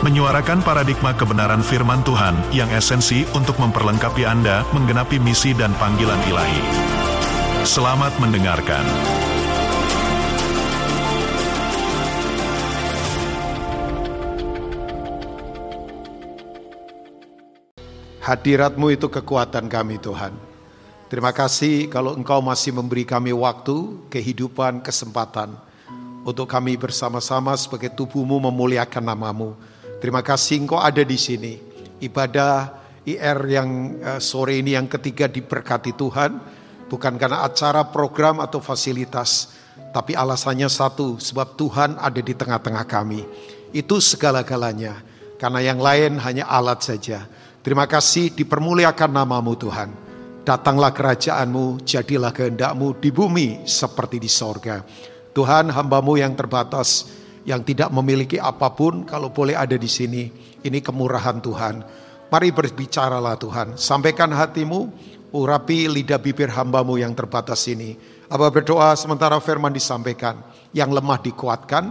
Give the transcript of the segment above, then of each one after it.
menyuarakan paradigma kebenaran firman Tuhan yang esensi untuk memperlengkapi Anda menggenapi misi dan panggilan ilahi. Selamat mendengarkan. Hadiratmu itu kekuatan kami Tuhan. Terima kasih kalau Engkau masih memberi kami waktu, kehidupan, kesempatan untuk kami bersama-sama sebagai tubuhmu memuliakan namamu. Terima kasih Engkau ada di sini. Ibadah IR yang uh, sore ini yang ketiga diberkati Tuhan. Bukan karena acara, program, atau fasilitas. Tapi alasannya satu, sebab Tuhan ada di tengah-tengah kami. Itu segala-galanya. Karena yang lain hanya alat saja. Terima kasih dipermuliakan namamu Tuhan. Datanglah kerajaanmu, jadilah kehendakmu di bumi seperti di sorga. Tuhan hambamu yang terbatas, yang tidak memiliki apa pun kalau boleh ada di sini. Ini kemurahan Tuhan. Mari berbicaralah Tuhan. Sampaikan hatimu, urapi lidah bibir hambamu yang terbatas ini. Apa berdoa sementara firman disampaikan. Yang lemah dikuatkan,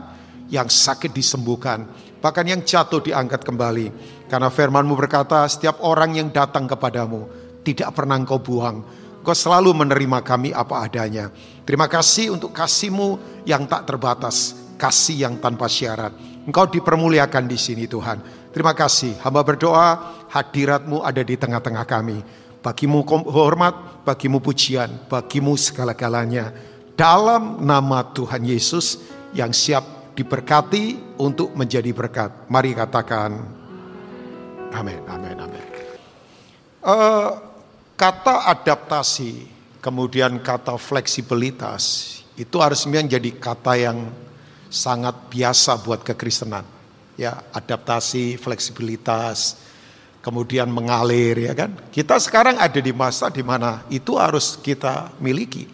yang sakit disembuhkan. Bahkan yang jatuh diangkat kembali. Karena firmanmu berkata setiap orang yang datang kepadamu tidak pernah engkau buang. Kau selalu menerima kami apa adanya. Terima kasih untuk kasihmu yang tak terbatas kasih yang tanpa syarat. Engkau dipermuliakan di sini Tuhan. Terima kasih. Hamba berdoa hadiratmu ada di tengah-tengah kami. Bagimu hormat, bagimu pujian, bagimu segala-galanya. Dalam nama Tuhan Yesus yang siap diberkati untuk menjadi berkat. Mari katakan amin, amin, amin. Uh, kata adaptasi, kemudian kata fleksibilitas, itu harusnya menjadi kata yang sangat biasa buat kekristenan. Ya, adaptasi, fleksibilitas, kemudian mengalir ya kan. Kita sekarang ada di masa di mana itu harus kita miliki.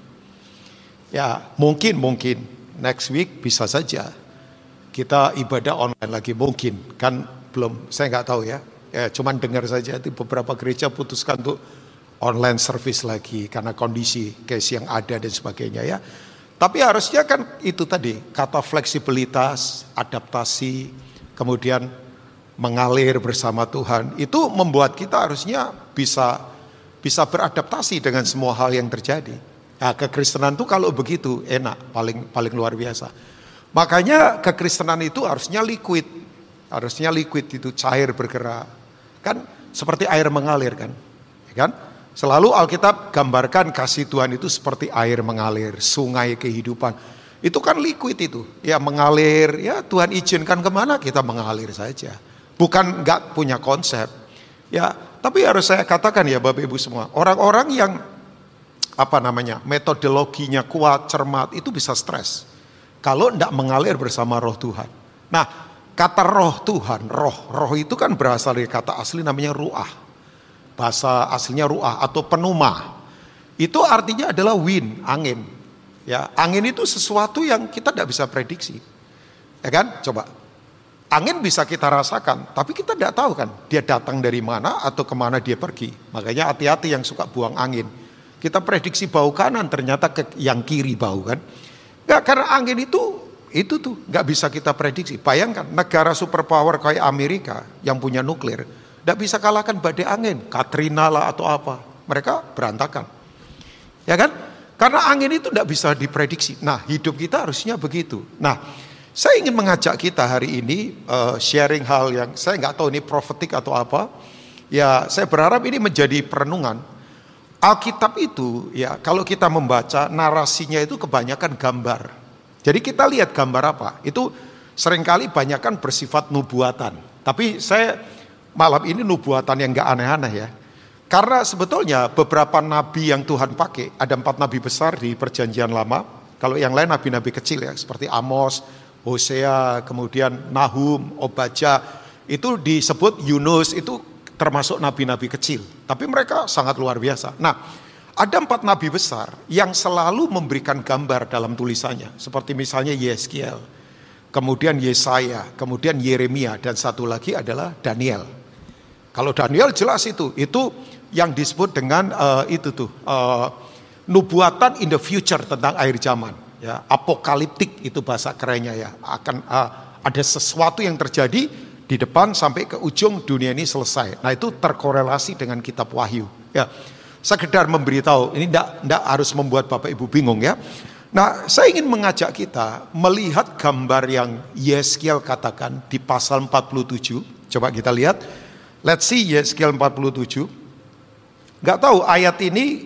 Ya, mungkin mungkin next week bisa saja kita ibadah online lagi mungkin kan belum saya nggak tahu ya. Ya, cuman dengar saja itu beberapa gereja putuskan untuk online service lagi karena kondisi case yang ada dan sebagainya ya. Tapi harusnya kan itu tadi, kata fleksibilitas, adaptasi, kemudian mengalir bersama Tuhan. Itu membuat kita harusnya bisa bisa beradaptasi dengan semua hal yang terjadi. Nah, kekristenan itu kalau begitu enak, paling paling luar biasa. Makanya kekristenan itu harusnya liquid. Harusnya liquid itu cair bergerak. Kan seperti air mengalir kan. Ya kan? Selalu Alkitab gambarkan kasih Tuhan itu seperti air mengalir, sungai kehidupan. Itu kan liquid itu, ya mengalir, ya Tuhan izinkan ke mana kita mengalir saja. Bukan nggak punya konsep, ya. Tapi harus saya katakan ya Bapak Ibu semua, orang-orang yang apa namanya metodologinya kuat, cermat itu bisa stres. Kalau tidak mengalir bersama roh Tuhan. Nah, kata roh Tuhan, roh, roh itu kan berasal dari kata asli namanya ruah bahasa aslinya ruah atau penuma. Itu artinya adalah wind, angin. Ya, angin itu sesuatu yang kita tidak bisa prediksi. Ya kan? Coba. Angin bisa kita rasakan, tapi kita tidak tahu kan dia datang dari mana atau ke mana dia pergi. Makanya hati-hati yang suka buang angin. Kita prediksi bau kanan, ternyata ke yang kiri bau kan. Enggak, karena angin itu itu tuh nggak bisa kita prediksi. Bayangkan negara superpower kayak Amerika yang punya nuklir, tidak bisa kalahkan badai angin, Katrina lah atau apa. Mereka berantakan. Ya kan? Karena angin itu tidak bisa diprediksi. Nah, hidup kita harusnya begitu. Nah, saya ingin mengajak kita hari ini uh, sharing hal yang saya nggak tahu ini profetik atau apa. Ya, saya berharap ini menjadi perenungan. Alkitab itu ya kalau kita membaca narasinya itu kebanyakan gambar. Jadi kita lihat gambar apa? Itu sering kali banyakkan bersifat nubuatan. Tapi saya malam ini nubuatan yang gak aneh-aneh ya. Karena sebetulnya beberapa nabi yang Tuhan pakai, ada empat nabi besar di perjanjian lama. Kalau yang lain nabi-nabi kecil ya, seperti Amos, Hosea, kemudian Nahum, Obaja, itu disebut Yunus, itu termasuk nabi-nabi kecil. Tapi mereka sangat luar biasa. Nah, Ada empat nabi besar yang selalu memberikan gambar dalam tulisannya. Seperti misalnya Yeskiel, kemudian Yesaya, kemudian Yeremia, dan satu lagi adalah Daniel. Kalau Daniel jelas itu, itu yang disebut dengan uh, itu tuh uh, nubuatan in the future tentang akhir zaman. Ya, apokaliptik itu bahasa kerennya ya. Akan uh, ada sesuatu yang terjadi di depan sampai ke ujung dunia ini selesai. Nah itu terkorelasi dengan kitab Wahyu. Ya, sekedar memberitahu. Ini tidak harus membuat bapak ibu bingung ya. Nah, saya ingin mengajak kita melihat gambar yang Yeskiel katakan di pasal 47. Coba kita lihat. Let's see Yeskiel 47. Gak tahu ayat ini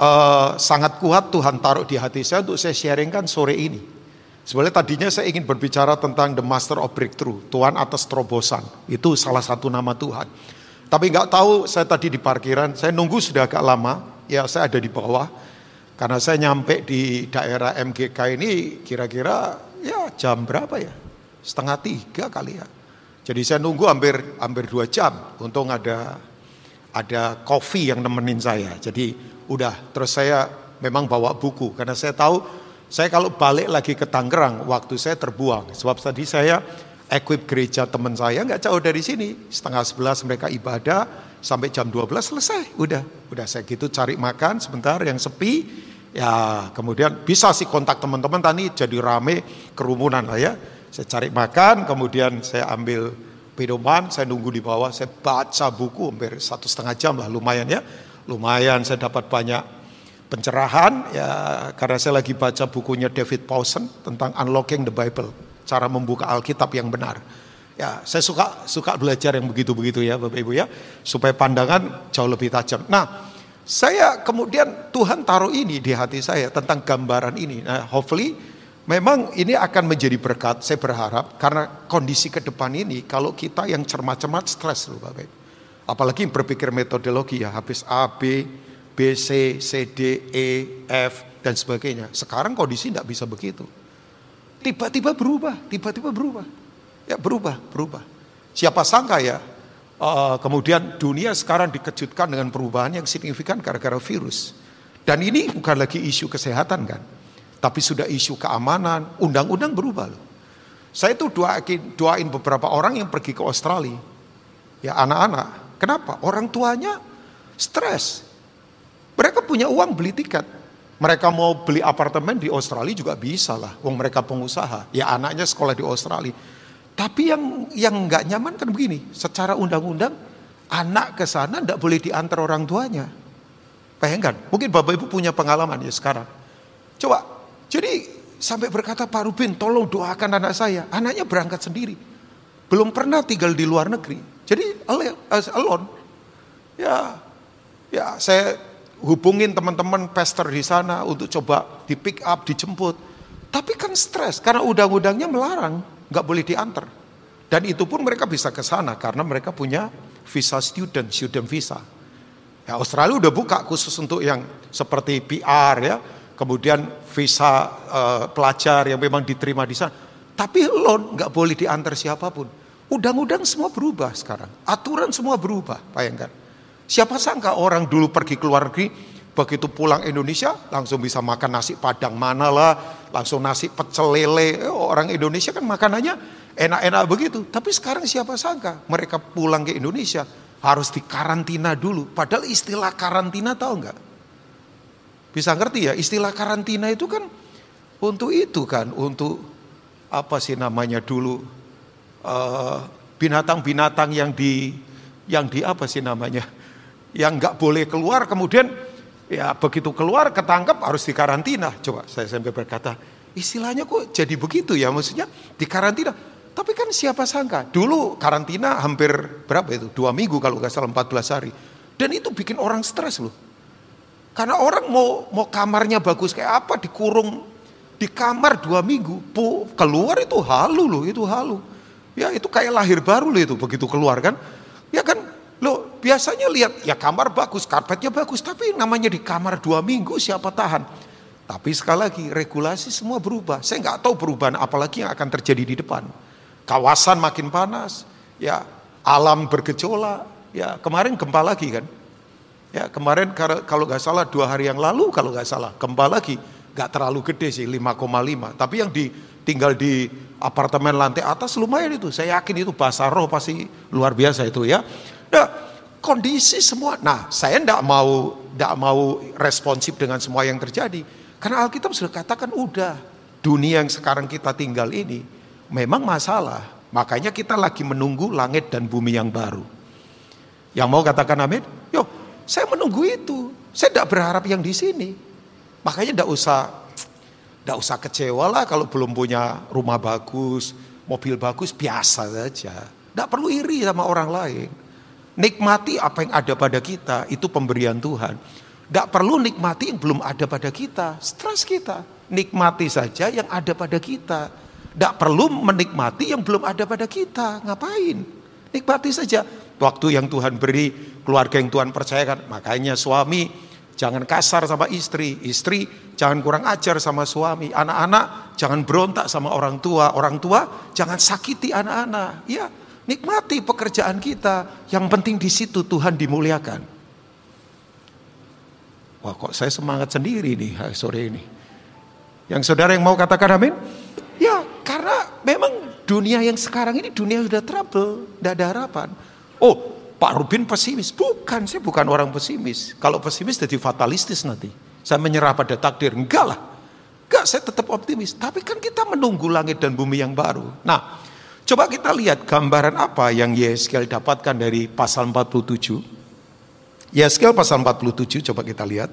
uh, sangat kuat Tuhan taruh di hati saya untuk saya sharingkan sore ini. Sebenarnya tadinya saya ingin berbicara tentang the master of breakthrough, Tuhan atas terobosan. Itu salah satu nama Tuhan. Tapi nggak tahu saya tadi di parkiran, saya nunggu sudah agak lama, ya saya ada di bawah. Karena saya nyampe di daerah MGK ini kira-kira ya jam berapa ya? Setengah tiga kali ya. Jadi saya nunggu hampir hampir dua jam. Untung ada ada kopi yang nemenin saya. Jadi udah terus saya memang bawa buku karena saya tahu saya kalau balik lagi ke Tangerang waktu saya terbuang. Sebab tadi saya equip gereja teman saya nggak jauh dari sini. Setengah sebelas mereka ibadah sampai jam 12 selesai. Udah, udah saya gitu cari makan sebentar yang sepi Ya kemudian bisa sih kontak teman-teman tadi jadi rame kerumunan lah ya. Saya cari makan, kemudian saya ambil minuman, saya nunggu di bawah, saya baca buku hampir satu setengah jam lah lumayan ya. Lumayan saya dapat banyak pencerahan ya karena saya lagi baca bukunya David Powson tentang Unlocking the Bible, cara membuka Alkitab yang benar. Ya, saya suka suka belajar yang begitu-begitu ya Bapak Ibu ya, supaya pandangan jauh lebih tajam. Nah, saya kemudian Tuhan taruh ini di hati saya tentang gambaran ini. Nah, hopefully memang ini akan menjadi berkat. Saya berharap karena kondisi ke depan ini kalau kita yang cermat-cermat stres loh Bapak. Apalagi berpikir metodologi ya, habis A, B, B, C, C, D, E, F dan sebagainya. Sekarang kondisi tidak bisa begitu. Tiba-tiba berubah, tiba-tiba berubah. Ya berubah, berubah. Siapa sangka ya Uh, kemudian dunia sekarang dikejutkan dengan perubahan yang signifikan gara-gara virus. Dan ini bukan lagi isu kesehatan kan, tapi sudah isu keamanan, undang-undang berubah loh. Saya itu doain, doain beberapa orang yang pergi ke Australia. Ya anak-anak, kenapa? Orang tuanya stres. Mereka punya uang beli tiket. Mereka mau beli apartemen di Australia juga bisa lah. Uang mereka pengusaha. Ya anaknya sekolah di Australia. Tapi yang yang nggak nyaman kan begini, secara undang-undang anak ke sana tidak boleh diantar orang tuanya. Bayangkan, mungkin bapak ibu punya pengalaman ya sekarang. Coba, jadi sampai berkata Pak Rubin, tolong doakan anak saya. Anaknya berangkat sendiri, belum pernah tinggal di luar negeri. Jadi alone. Ya, ya saya hubungin teman-teman pastor di sana untuk coba di pick up, dijemput. Tapi kan stres karena undang-undangnya melarang nggak boleh diantar. Dan itu pun mereka bisa ke sana karena mereka punya visa student, student visa. Ya, Australia udah buka khusus untuk yang seperti PR ya, kemudian visa uh, pelajar yang memang diterima di sana. Tapi loan nggak boleh diantar siapa pun. Undang-undang semua berubah sekarang, aturan semua berubah, bayangkan. Siapa sangka orang dulu pergi ke luar negeri Begitu pulang Indonesia langsung bisa makan nasi padang mana lah, langsung nasi pecel lele. Eh, orang Indonesia kan makanannya enak-enak begitu. Tapi sekarang siapa sangka mereka pulang ke Indonesia harus dikarantina dulu. Padahal istilah karantina tahu nggak? Bisa ngerti ya istilah karantina itu kan untuk itu kan, untuk apa sih namanya dulu eh, binatang-binatang uh, yang di yang di apa sih namanya yang nggak boleh keluar kemudian Ya begitu keluar ketangkep harus dikarantina. Coba saya sampai berkata, istilahnya kok jadi begitu ya maksudnya dikarantina. Tapi kan siapa sangka, dulu karantina hampir berapa itu? Dua minggu kalau nggak salah 14 hari. Dan itu bikin orang stres loh. Karena orang mau mau kamarnya bagus kayak apa dikurung di kamar dua minggu, pu, keluar itu halu loh, itu halu. Ya itu kayak lahir baru loh itu begitu keluar kan. Ya kan Loh biasanya lihat ya kamar bagus, karpetnya bagus, tapi namanya di kamar dua minggu siapa tahan. Tapi sekali lagi regulasi semua berubah. Saya nggak tahu perubahan apalagi yang akan terjadi di depan. Kawasan makin panas, ya alam bergejolak, ya kemarin gempa lagi kan. Ya kemarin kalau nggak salah dua hari yang lalu kalau nggak salah gempa lagi. Nggak terlalu gede sih 5,5 tapi yang di tinggal di apartemen lantai atas lumayan itu. Saya yakin itu bahasa roh pasti luar biasa itu ya. Nah kondisi semua nah saya tidak mau tidak mau responsif dengan semua yang terjadi. Karena Alkitab sudah katakan udah dunia yang sekarang kita tinggal ini memang masalah. Makanya kita lagi menunggu langit dan bumi yang baru. Yang mau katakan amin? Yo saya menunggu itu saya tidak berharap yang di sini Makanya tidak usah tidak usah kecewa lah kalau belum punya rumah bagus, mobil bagus, biasa saja. Tidak perlu iri sama orang lain. Nikmati apa yang ada pada kita, itu pemberian Tuhan. Tidak perlu nikmati yang belum ada pada kita, stres kita. Nikmati saja yang ada pada kita. Tidak perlu menikmati yang belum ada pada kita. Ngapain? Nikmati saja. Waktu yang Tuhan beri, keluarga yang Tuhan percayakan. Makanya suami Jangan kasar sama istri, istri jangan kurang ajar sama suami, anak-anak jangan berontak sama orang tua, orang tua jangan sakiti anak-anak. Ya, nikmati pekerjaan kita. Yang penting di situ Tuhan dimuliakan. Wah, kok saya semangat sendiri nih sore ini. Yang saudara yang mau katakan amin? Ya, karena memang dunia yang sekarang ini dunia sudah trouble, tidak ada harapan. Oh, Pak Rubin pesimis. Bukan, saya bukan orang pesimis. Kalau pesimis jadi fatalistis nanti. Saya menyerah pada takdir. Enggak lah. Enggak, saya tetap optimis. Tapi kan kita menunggu langit dan bumi yang baru. Nah, coba kita lihat gambaran apa yang Yeskel dapatkan dari pasal 47. Yeskel pasal 47, coba kita lihat.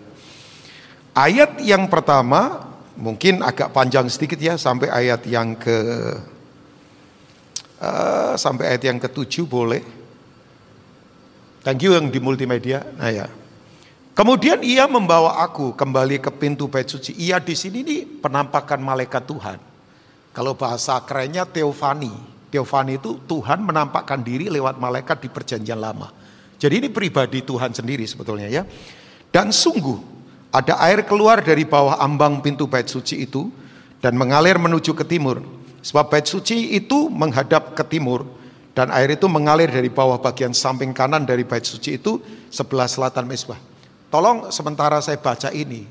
Ayat yang pertama, mungkin agak panjang sedikit ya, sampai ayat yang ke... Uh, sampai ayat yang ketujuh boleh. Thank you yang di multimedia. Nah ya. Kemudian ia membawa aku kembali ke pintu bait suci. Ia di sini nih penampakan malaikat Tuhan. Kalau bahasa kerennya teofani. Teofani itu Tuhan menampakkan diri lewat malaikat di perjanjian lama. Jadi ini pribadi Tuhan sendiri sebetulnya ya. Dan sungguh ada air keluar dari bawah ambang pintu bait suci itu dan mengalir menuju ke timur. Sebab bait suci itu menghadap ke timur dan air itu mengalir dari bawah bagian samping kanan dari bait suci itu sebelah selatan mesbah. Tolong sementara saya baca ini,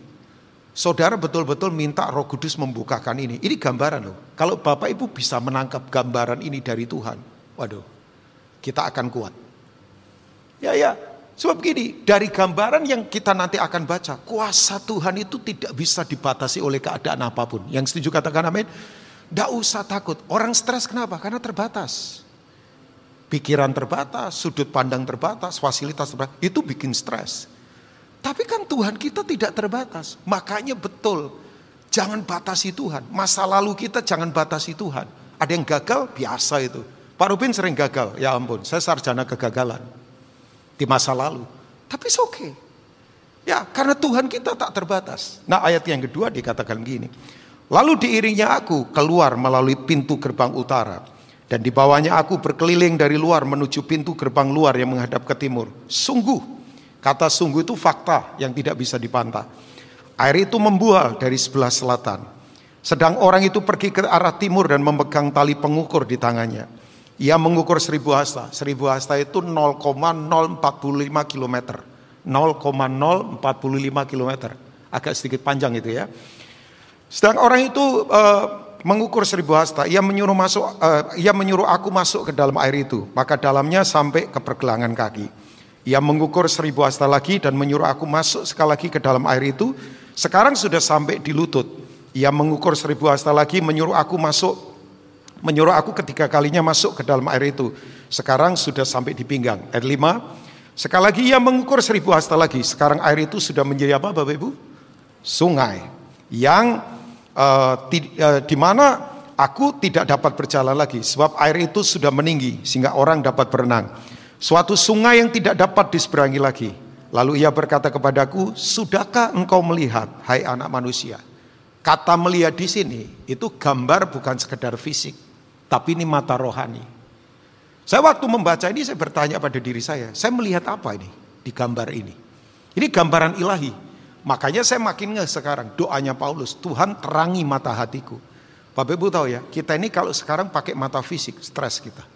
saudara betul-betul minta roh kudus membukakan ini. Ini gambaran loh. Kalau Bapak Ibu bisa menangkap gambaran ini dari Tuhan, waduh, kita akan kuat. Ya ya, sebab begini, dari gambaran yang kita nanti akan baca, kuasa Tuhan itu tidak bisa dibatasi oleh keadaan apa pun. Yang setuju katakan amin? Tidak usah takut. Orang stres kenapa? Karena terbatas. Pikiran terbatas, sudut pandang terbatas, fasilitas terbatas, itu bikin stres. Tapi kan Tuhan kita tidak terbatas. Makanya betul, jangan batasi Tuhan. Masa lalu kita jangan batasi Tuhan. Ada yang gagal, biasa itu. Pak Rubin sering gagal, ya ampun, saya sarjana kegagalan di masa lalu. Tapi oke. Okay. Ya, karena Tuhan kita tak terbatas. Nah, ayat yang kedua dikatakan gini. Lalu diiringnya aku keluar melalui pintu gerbang utara dan di bawahnya aku berkeliling dari luar menuju pintu gerbang luar yang menghadap ke timur. Sungguh, kata sungguh itu fakta yang tidak bisa dipantah. Air itu membual dari sebelah selatan. Sedang orang itu pergi ke arah timur dan memegang tali pengukur di tangannya. Ia mengukur seribu hasta. Seribu hasta itu 0,045 km. 0,045 km. Agak sedikit panjang itu ya. Sedang orang itu uh, mengukur seribu hasta. Ia menyuruh masuk, uh, ia menyuruh aku masuk ke dalam air itu. Maka dalamnya sampai ke pergelangan kaki. Ia mengukur seribu hasta lagi dan menyuruh aku masuk sekali lagi ke dalam air itu. Sekarang sudah sampai di lutut. Ia mengukur seribu hasta lagi, menyuruh aku masuk, menyuruh aku ketiga kalinya masuk ke dalam air itu. Sekarang sudah sampai di pinggang. Ayat lima. Sekali lagi ia mengukur seribu hasta lagi. Sekarang air itu sudah menjadi apa Bapak Ibu? Sungai. Yang uh, uh, di mana aku tidak dapat berjalan lagi sebab air itu sudah meninggi sehingga orang dapat berenang. Suatu sungai yang tidak dapat diseberangi lagi. Lalu ia berkata kepadaku, "Sudahkah engkau melihat, hai anak manusia?" Kata melihat di sini itu gambar bukan sekedar fisik, tapi ini mata rohani. Saya waktu membaca ini saya bertanya pada diri saya, saya melihat apa ini di gambar ini? Ini gambaran ilahi. Makanya saya makin nge sekarang doanya Paulus, Tuhan terangi mata hatiku. Bapak Ibu tahu ya, kita ini kalau sekarang pakai mata fisik, stres kita.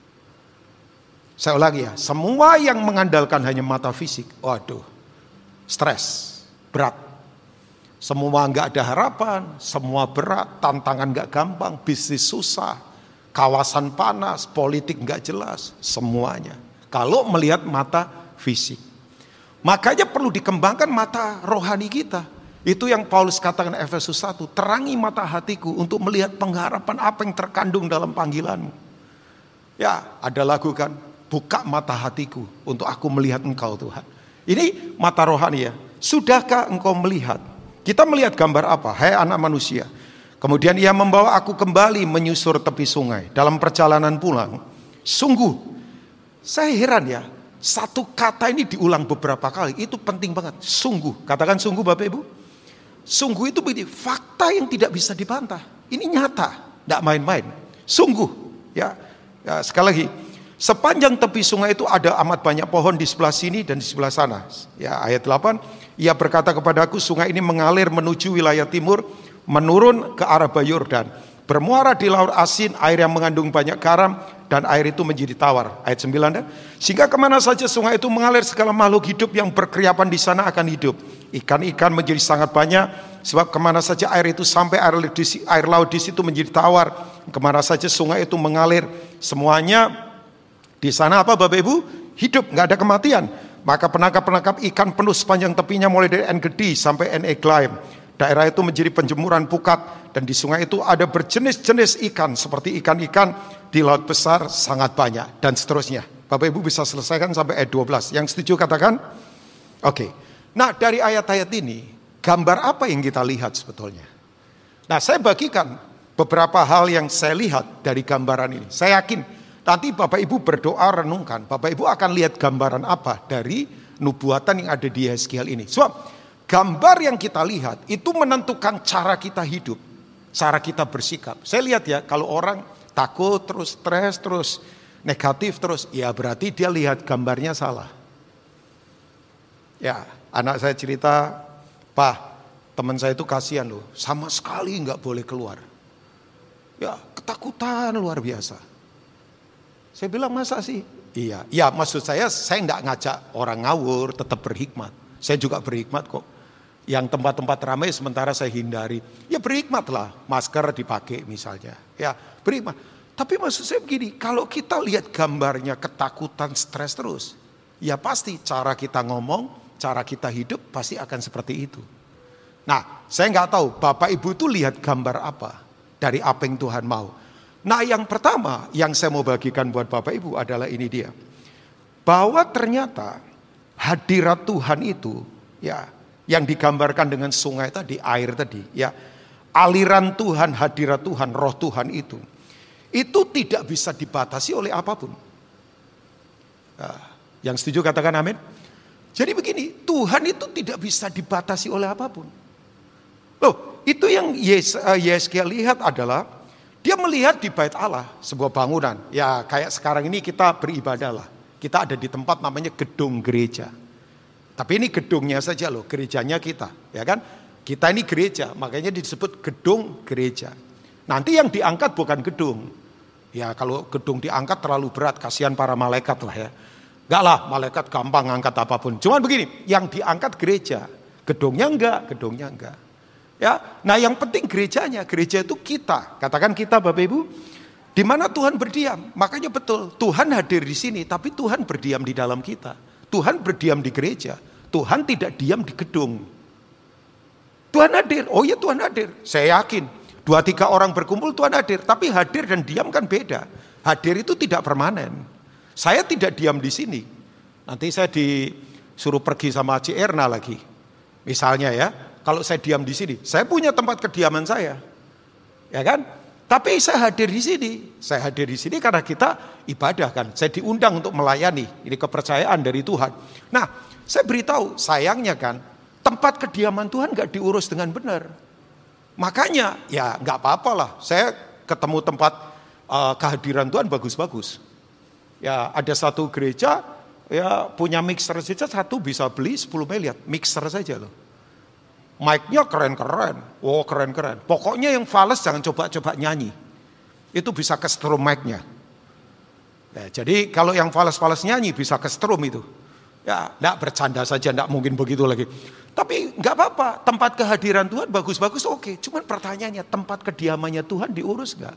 Saya ulangi ya, semua yang mengandalkan hanya mata fisik, waduh, stres, berat. Semua nggak ada harapan, semua berat, tantangan nggak gampang, bisnis susah, kawasan panas, politik nggak jelas, semuanya. Kalau melihat mata fisik. Makanya perlu dikembangkan mata rohani kita. Itu yang Paulus katakan Efesus 1, terangi mata hatiku untuk melihat pengharapan apa yang terkandung dalam panggilanmu. Ya, ada lagu kan, buka mata hatiku untuk aku melihat engkau Tuhan. Ini mata rohani ya. Sudahkah engkau melihat kita melihat gambar apa? Hai anak manusia. Kemudian ia membawa aku kembali menyusur tepi sungai. Dalam perjalanan pulang, sungguh saya heran ya. Satu kata ini diulang beberapa kali. Itu penting banget. Sungguh. Katakan sungguh Bapak Ibu. Sungguh itu begini, fakta yang tidak bisa dibantah. Ini nyata, tidak main-main. Sungguh, ya. ya. Sekali lagi, sepanjang tepi sungai itu ada amat banyak pohon di sebelah sini dan di sebelah sana. Ya, ayat 8. Ia berkata kepadaku, sungai ini mengalir menuju wilayah timur, menurun ke arah Bayurdan. Bermuara di laut asin, air yang mengandung banyak garam, dan air itu menjadi tawar. Ayat 9 dan, Sehingga ke mana saja sungai itu mengalir, segala makhluk hidup yang berkeriapan di sana akan hidup. Ikan-ikan menjadi sangat banyak, sebab ke mana saja air itu sampai air, di, air laut di situ menjadi tawar. Ke mana saja sungai itu mengalir, semuanya di sana apa Bapak Ibu? Hidup, nggak ada kematian. Maka penangkap-penangkap ikan penuh sepanjang tepinya mulai dari En-Gedi sampai En-Eglaim. Daerah itu menjadi penjemuran pukat dan di sungai itu ada berjenis-jenis ikan seperti ikan-ikan di laut besar sangat banyak dan seterusnya. Bapak Ibu bisa selesaikan sampai ayat 12. Yang setuju katakan? Oke. Nah, dari ayat-ayat ini gambar apa yang kita lihat sebetulnya? Nah, saya bagikan beberapa hal yang saya lihat dari gambaran ini. Saya yakin Nanti Bapak Ibu berdoa renungkan, Bapak Ibu akan lihat gambaran apa dari nubuatan yang ada di Yeskiel ini. Sebab gambar yang kita lihat itu menentukan cara kita hidup, cara kita bersikap. Saya lihat ya kalau orang takut terus stres terus negatif terus, ya berarti dia lihat gambarnya salah. Ya, anak saya cerita, Pak, teman saya itu kasihan loh, sama sekali nggak boleh keluar. Ya, ketakutan luar biasa. Saya bilang masa sih? Iya, ya maksud saya saya nggak ngajak orang ngawur, tetap berhikmat. Saya juga berhikmat kok. Yang tempat-tempat ramai sementara saya hindari. Ya berhikmatlah, masker dipakai misalnya. Ya berhikmat. Tapi maksud saya begini, kalau kita lihat gambarnya ketakutan, stres terus, ya pasti cara kita ngomong, cara kita hidup pasti akan seperti itu. Nah, saya nggak tahu Bapak Ibu itu lihat gambar apa dari apa yang Tuhan mau. Nah yang pertama yang saya mau bagikan buat Bapak Ibu adalah ini dia. Bahwa ternyata hadirat Tuhan itu ya yang digambarkan dengan sungai tadi, air tadi ya. Aliran Tuhan, hadirat Tuhan, roh Tuhan itu. Itu tidak bisa dibatasi oleh apa pun. Nah, yang setuju katakan amin. Jadi begini, Tuhan itu tidak bisa dibatasi oleh apa pun. Loh, itu yang Yeskiel lihat adalah dia melihat di bait Allah sebuah bangunan. Ya kayak sekarang ini kita beribadah lah. Kita ada di tempat namanya gedung gereja. Tapi ini gedungnya saja loh, gerejanya kita, ya kan? Kita ini gereja, makanya disebut gedung gereja. Nanti yang diangkat bukan gedung. Ya kalau gedung diangkat terlalu berat, kasihan para malaikat lah ya. Enggak lah, malaikat gampang angkat apa pun. Cuman begini, yang diangkat gereja, gedungnya enggak, gedungnya enggak. Ya, nah yang penting gerejanya, gereja itu kita. Katakan kita Bapak Ibu, di mana Tuhan berdiam. Makanya betul, Tuhan hadir di sini, tapi Tuhan berdiam di dalam kita. Tuhan berdiam di gereja. Tuhan tidak diam di gedung. Tuhan hadir, oh ya Tuhan hadir. Saya yakin, dua tiga orang berkumpul Tuhan hadir. Tapi hadir dan diam kan beda. Hadir itu tidak permanen. Saya tidak diam di sini. Nanti saya disuruh pergi sama Ci Erna lagi. Misalnya ya, kalau saya diam di sini. Saya punya tempat kediaman saya. Ya kan? Tapi saya hadir di sini. Saya hadir di sini karena kita ibadah kan. Saya diundang untuk melayani. Ini kepercayaan dari Tuhan. Nah, saya beritahu, sayangnya kan, tempat kediaman Tuhan gak diurus dengan benar. Makanya, ya nggak apa-apa lah. Saya ketemu tempat uh, kehadiran Tuhan bagus-bagus. Ya, ada satu gereja ya punya mixer saja satu bisa beli 10 miliar mixer saja loh. Mic-nya keren-keren. Oh keren-keren. Pokoknya yang fals jangan coba-coba nyanyi. Itu bisa ke strum mic-nya. Ya, jadi kalau yang fals-fals nyanyi bisa ke strum itu. Ya, enggak bercanda saja, enggak mungkin begitu lagi. Tapi nggak apa-apa, tempat kehadiran Tuhan bagus-bagus oke. Cuman pertanyaannya, tempat kediamannya Tuhan diurus nggak?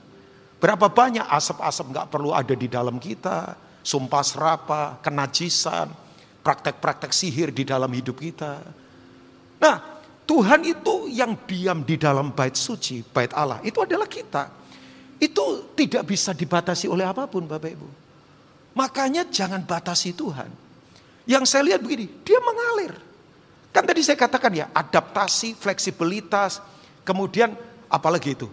Berapa banyak asap-asap nggak perlu ada di dalam kita, sumpah serapa, kenajisan, praktek-praktek sihir di dalam hidup kita. Nah, Tuhan itu yang diam di dalam bait suci, bait Allah, itu adalah kita. Itu tidak bisa dibatasi oleh apa pun Bapak Ibu. Makanya jangan batasi Tuhan. Yang saya lihat begini, dia mengalir. Kan tadi saya katakan ya, adaptasi, fleksibilitas, kemudian apalagi itu?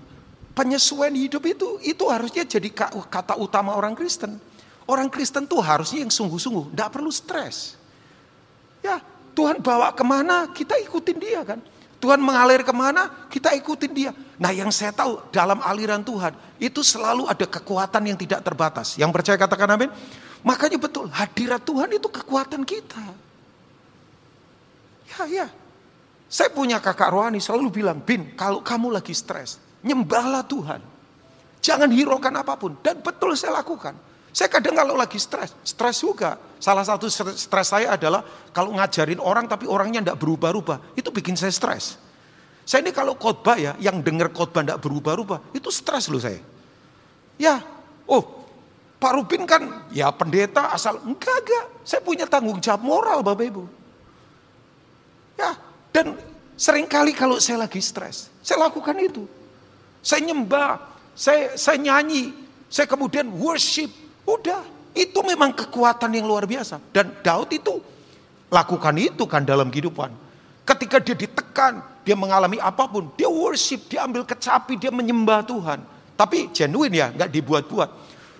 Penyesuaian hidup itu, itu harusnya jadi kata utama orang Kristen. Orang Kristen tuh harusnya yang sungguh-sungguh, tidak perlu stres. Ya, Tuhan bawa ke mana, kita ikutin dia kan. Tuhan mengalir ke mana, kita ikutin dia. Nah yang saya tahu dalam aliran Tuhan, itu selalu ada kekuatan yang tidak terbatas. Yang percaya katakan amin. Makanya betul, hadirat Tuhan itu kekuatan kita. Ya, ya. Saya punya kakak rohani selalu bilang, Bin, kalau kamu lagi stres, nyembahlah Tuhan. Jangan hiraukan apa pun. Dan betul saya lakukan. Saya kadang kalau lagi stres, stres juga. Salah satu stres saya adalah kalau ngajarin orang tapi orangnya tidak berubah-ubah. Itu bikin saya stres. Saya ini kalau khotbah ya, yang dengar khotbah tidak berubah-ubah, itu stres loh saya. Ya, oh Pak Rubin kan ya pendeta asal enggak enggak. Saya punya tanggung jawab moral Bapak Ibu. Ya, dan sering kali kalau saya lagi stres, saya lakukan itu. Saya nyembah, saya saya nyanyi, saya kemudian worship. Udah, itu memang kekuatan yang luar biasa. Dan Daud itu lakukan itu kan dalam kehidupan. Ketika dia ditekan, dia mengalami apa pun, dia worship, dia ambil kecapi, dia menyembah Tuhan. Tapi genuine ya, nggak dibuat-buat.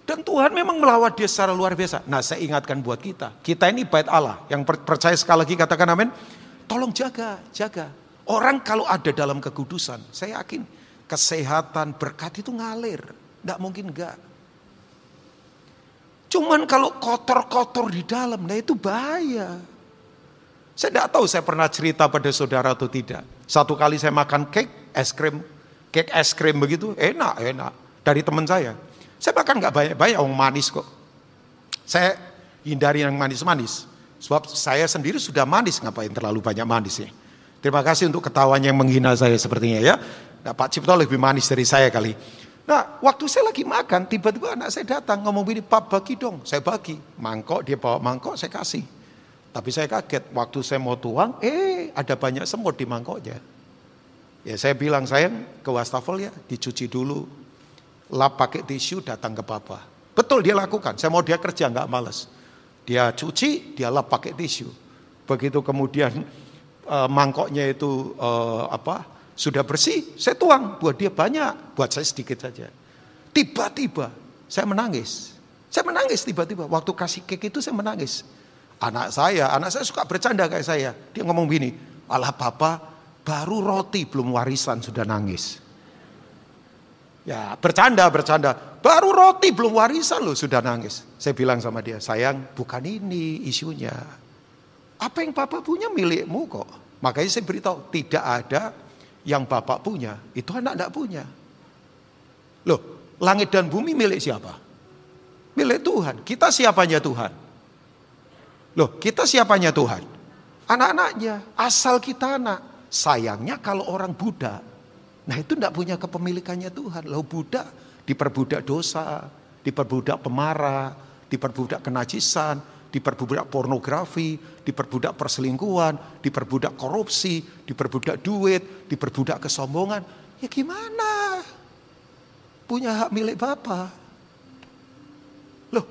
Dan Tuhan memang melawat dia secara luar biasa. Nah saya ingatkan buat kita. Kita ini bait Allah. Yang percaya sekali lagi katakan amin. Tolong jaga, jaga. Orang kalau ada dalam kekudusan. Saya yakin kesehatan, berkat itu ngalir. Tidak mungkin enggak. Cuman kalau kotor-kotor di dalam, nah itu bahaya. Saya tidak tahu saya pernah cerita pada saudara atau tidak. Satu kali saya makan cake, es krim, cake es krim begitu, enak, enak. Dari teman saya. Saya bahkan nggak banyak-banyak orang manis kok. Saya hindari yang manis-manis. Sebab saya sendiri sudah manis, ngapain terlalu banyak manis ya. Terima kasih untuk ketawanya yang menghina saya sepertinya ya. Nah, Pak Cipto lebih manis dari saya kali. Nah, waktu saya lagi makan, tiba-tiba anak saya datang ngomong begini, Pak bagi dong. Saya bagi. Mangkok, dia bawa mangkok, saya kasih. Tapi saya kaget, waktu saya mau tuang, eh ada banyak semut di mangkoknya. Ya saya bilang, sayang ke wastafel ya, dicuci dulu lap pakai tisu datang ke papa. Betul dia lakukan. Saya mau dia kerja nggak males. Dia cuci, dia lap pakai tisu. Begitu kemudian uh, mangkoknya itu uh, apa sudah bersih, saya tuang. Buat dia banyak, buat saya sedikit saja. Tiba-tiba saya menangis. Saya menangis tiba-tiba. Waktu kasih cake itu saya menangis. Anak saya, anak saya suka bercanda kayak saya. Dia ngomong gini, Allah papa baru roti belum warisan sudah nangis. Ya bercanda, bercanda. Baru roti belum warisan loh sudah nangis. Saya bilang sama dia, sayang bukan ini isunya. Apa yang Bapak punya milikmu kok. Makanya saya beritahu, tidak ada yang Bapak punya, itu anak tidak punya. Loh, langit dan bumi milik siapa? Milik Tuhan. Kita siapanya Tuhan? Loh, kita siapanya Tuhan? Anak-anaknya, asal kita anak. Sayangnya kalau orang Buddha, Nah itu tidak punya kepemilikannya Tuhan. Lalu budak diperbudak dosa, diperbudak pemarah, diperbudak kenajisan, diperbudak pornografi, diperbudak perselingkuhan, diperbudak korupsi, diperbudak duit, diperbudak kesombongan. Ya gimana? Punya hak milik Bapak. Loh,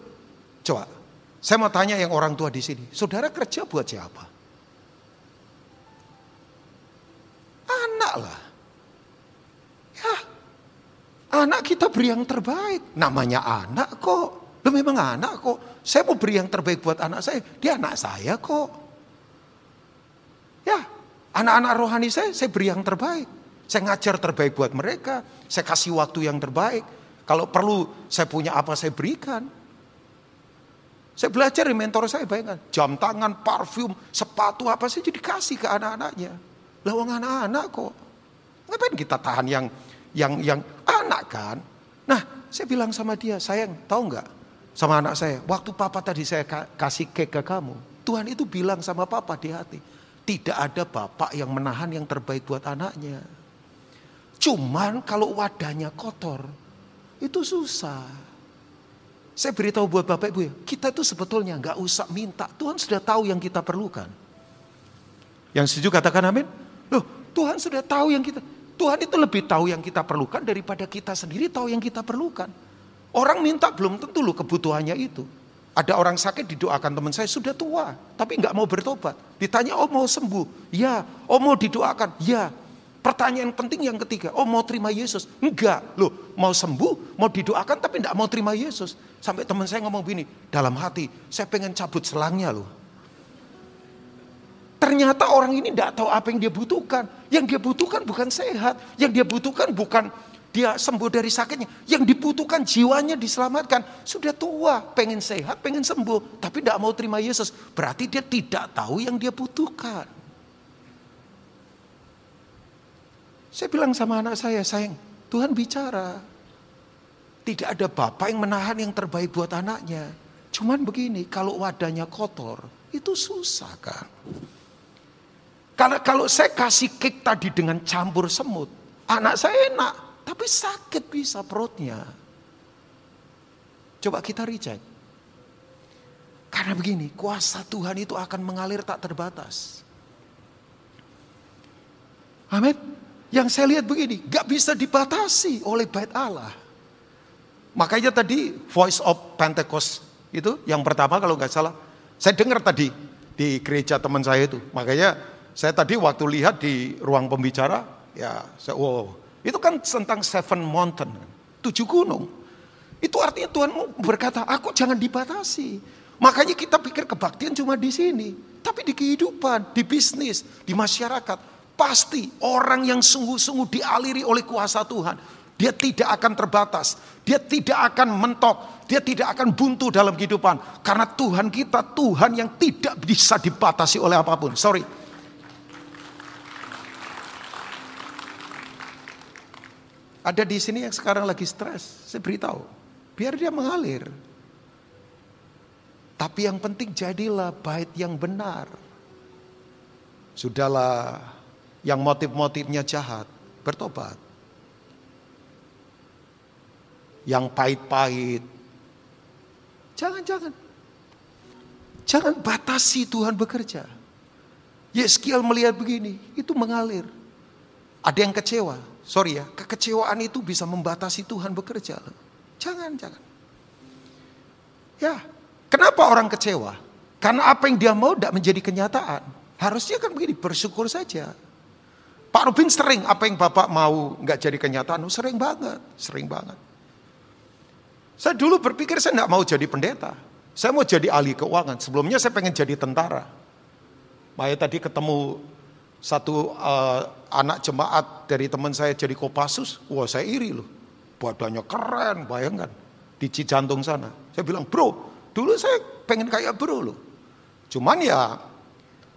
coba. Saya mau tanya yang orang tua di sini. Saudara kerja buat siapa? Anak lah. Anak kita beri yang terbaik. Namanya anak kok. Lu memang anak kok. Saya mau beri yang terbaik buat anak saya. Dia anak saya kok. Ya, anak-anak rohani saya, saya beri yang terbaik. Saya ngajar terbaik buat mereka. Saya kasih waktu yang terbaik. Kalau perlu saya punya apa saya berikan. Saya belajar di mentor saya bayangkan. Jam tangan, parfum, sepatu apa saja dikasih ke anak-anaknya. Lawang anak-anak kok. Ngapain kita tahan yang yang yang anak kan. Nah, saya bilang sama dia, sayang, tahu nggak? Sama anak saya, waktu papa tadi saya kasih cake ke kamu, Tuhan itu bilang sama papa di hati. Tidak ada bapak yang menahan yang terbaik buat anaknya. Cuman kalau wadahnya kotor, itu susah. Saya beritahu buat bapak ibu ya, kita itu sebetulnya nggak usah minta. Tuhan sudah tahu yang kita perlukan. Yang setuju katakan amin. Loh, Tuhan sudah tahu yang kita. Tuhan itu lebih tahu yang kita perlukan daripada kita sendiri tahu yang kita perlukan. Orang minta belum tentu loh kebutuhannya itu. Ada orang sakit didoakan teman saya sudah tua, tapi nggak mau bertobat. Ditanya, oh mau sembuh? Ya. Oh mau didoakan? Ya. Pertanyaan penting yang ketiga, oh mau terima Yesus? Enggak, loh mau sembuh, mau didoakan tapi enggak mau terima Yesus. Sampai teman saya ngomong begini, dalam hati, saya pengen cabut selangnya loh. Ternyata orang ini tidak tahu apa yang dia butuhkan. Yang dia butuhkan bukan sehat. Yang dia butuhkan bukan dia sembuh dari sakitnya. Yang dibutuhkan jiwanya diselamatkan. Sudah tua, pengen sehat, pengen sembuh. Tapi tidak mau terima Yesus. Berarti dia tidak tahu yang dia butuhkan. Saya bilang sama anak saya, sayang, Tuhan bicara. Tidak ada bapak yang menahan yang terbaik buat anaknya. Cuman begini, kalau wadahnya kotor, itu susah kan. Karena kalau saya kasih cake tadi dengan campur semut, anak saya enak. Tapi sakit bisa perutnya. Coba kita reject. Karena begini, kuasa Tuhan itu akan mengalir tak terbatas. Amin. Yang saya lihat begini, gak bisa dibatasi oleh bait Allah. Makanya tadi Voice of Pentecost itu yang pertama kalau nggak salah, saya dengar tadi di gereja teman saya itu. Makanya saya tadi waktu lihat di ruang pembicara, ya saya wow, itu kan tentang seven mountain, tujuh gunung. Itu artinya Tuhan berkata, aku jangan dibatasi. Makanya kita pikir kebaktian cuma di sini. Tapi di kehidupan, di bisnis, di masyarakat. Pasti orang yang sungguh-sungguh dialiri oleh kuasa Tuhan. Dia tidak akan terbatas. Dia tidak akan mentok. Dia tidak akan buntu dalam kehidupan. Karena Tuhan kita Tuhan yang tidak bisa dibatasi oleh apa pun. Sorry, Ada di sini yang sekarang lagi stres, saya beritahu. Biar dia mengalir. Tapi yang penting jadilah bait yang benar. Sudahlah yang motif-motifnya jahat, bertobat. Yang pahit-pahit. Jangan-jangan. Jangan batasi Tuhan bekerja. Yeskiel melihat begini, itu mengalir. Ada yang kecewa, sorry ya, kekecewaan itu bisa membatasi Tuhan bekerja. Jangan, jangan. Ya, kenapa orang kecewa? Karena apa yang dia mau tidak menjadi kenyataan. Harusnya kan begini, bersyukur saja. Pak Rubin sering apa yang Bapak mau nggak jadi kenyataan, oh, sering banget, sering banget. Saya dulu berpikir saya nggak mau jadi pendeta. Saya mau jadi ahli keuangan. Sebelumnya saya pengen jadi tentara. Maya tadi ketemu satu uh, anak jemaat dari teman saya jadi Kopassus, wah saya iri loh. Badannya keren, bayangkan. Di Cijantung sana. Saya bilang, bro, dulu saya pengen kayak bro loh. Cuman ya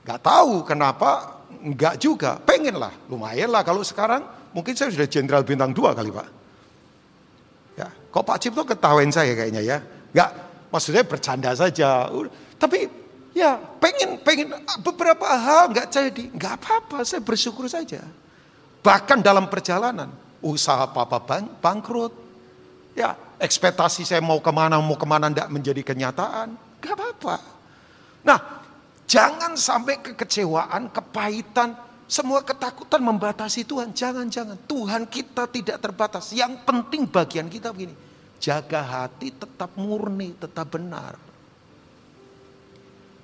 nggak tahu kenapa nggak juga. Pengen lah, lumayan lah kalau sekarang mungkin saya sudah jenderal bintang dua kali pak. Ya, kok Pak Cipto ketawain saya kayaknya ya. Nggak, maksudnya bercanda saja. Tapi Ya pengen pengen beberapa hal nggak jadi, nggak apa-apa, saya bersyukur saja. Bahkan dalam perjalanan, usaha papa bang, bangkrut, ya ekspektasi saya mau ke mana mau ke mana tidak menjadi kenyataan, nggak apa-apa. Nah, jangan sampai kekecewaan, kepahitan, semua ketakutan membatasi Tuhan. Jangan-jangan Tuhan kita tidak terbatas. Yang penting bagian kita begini, jaga hati tetap murni, tetap benar.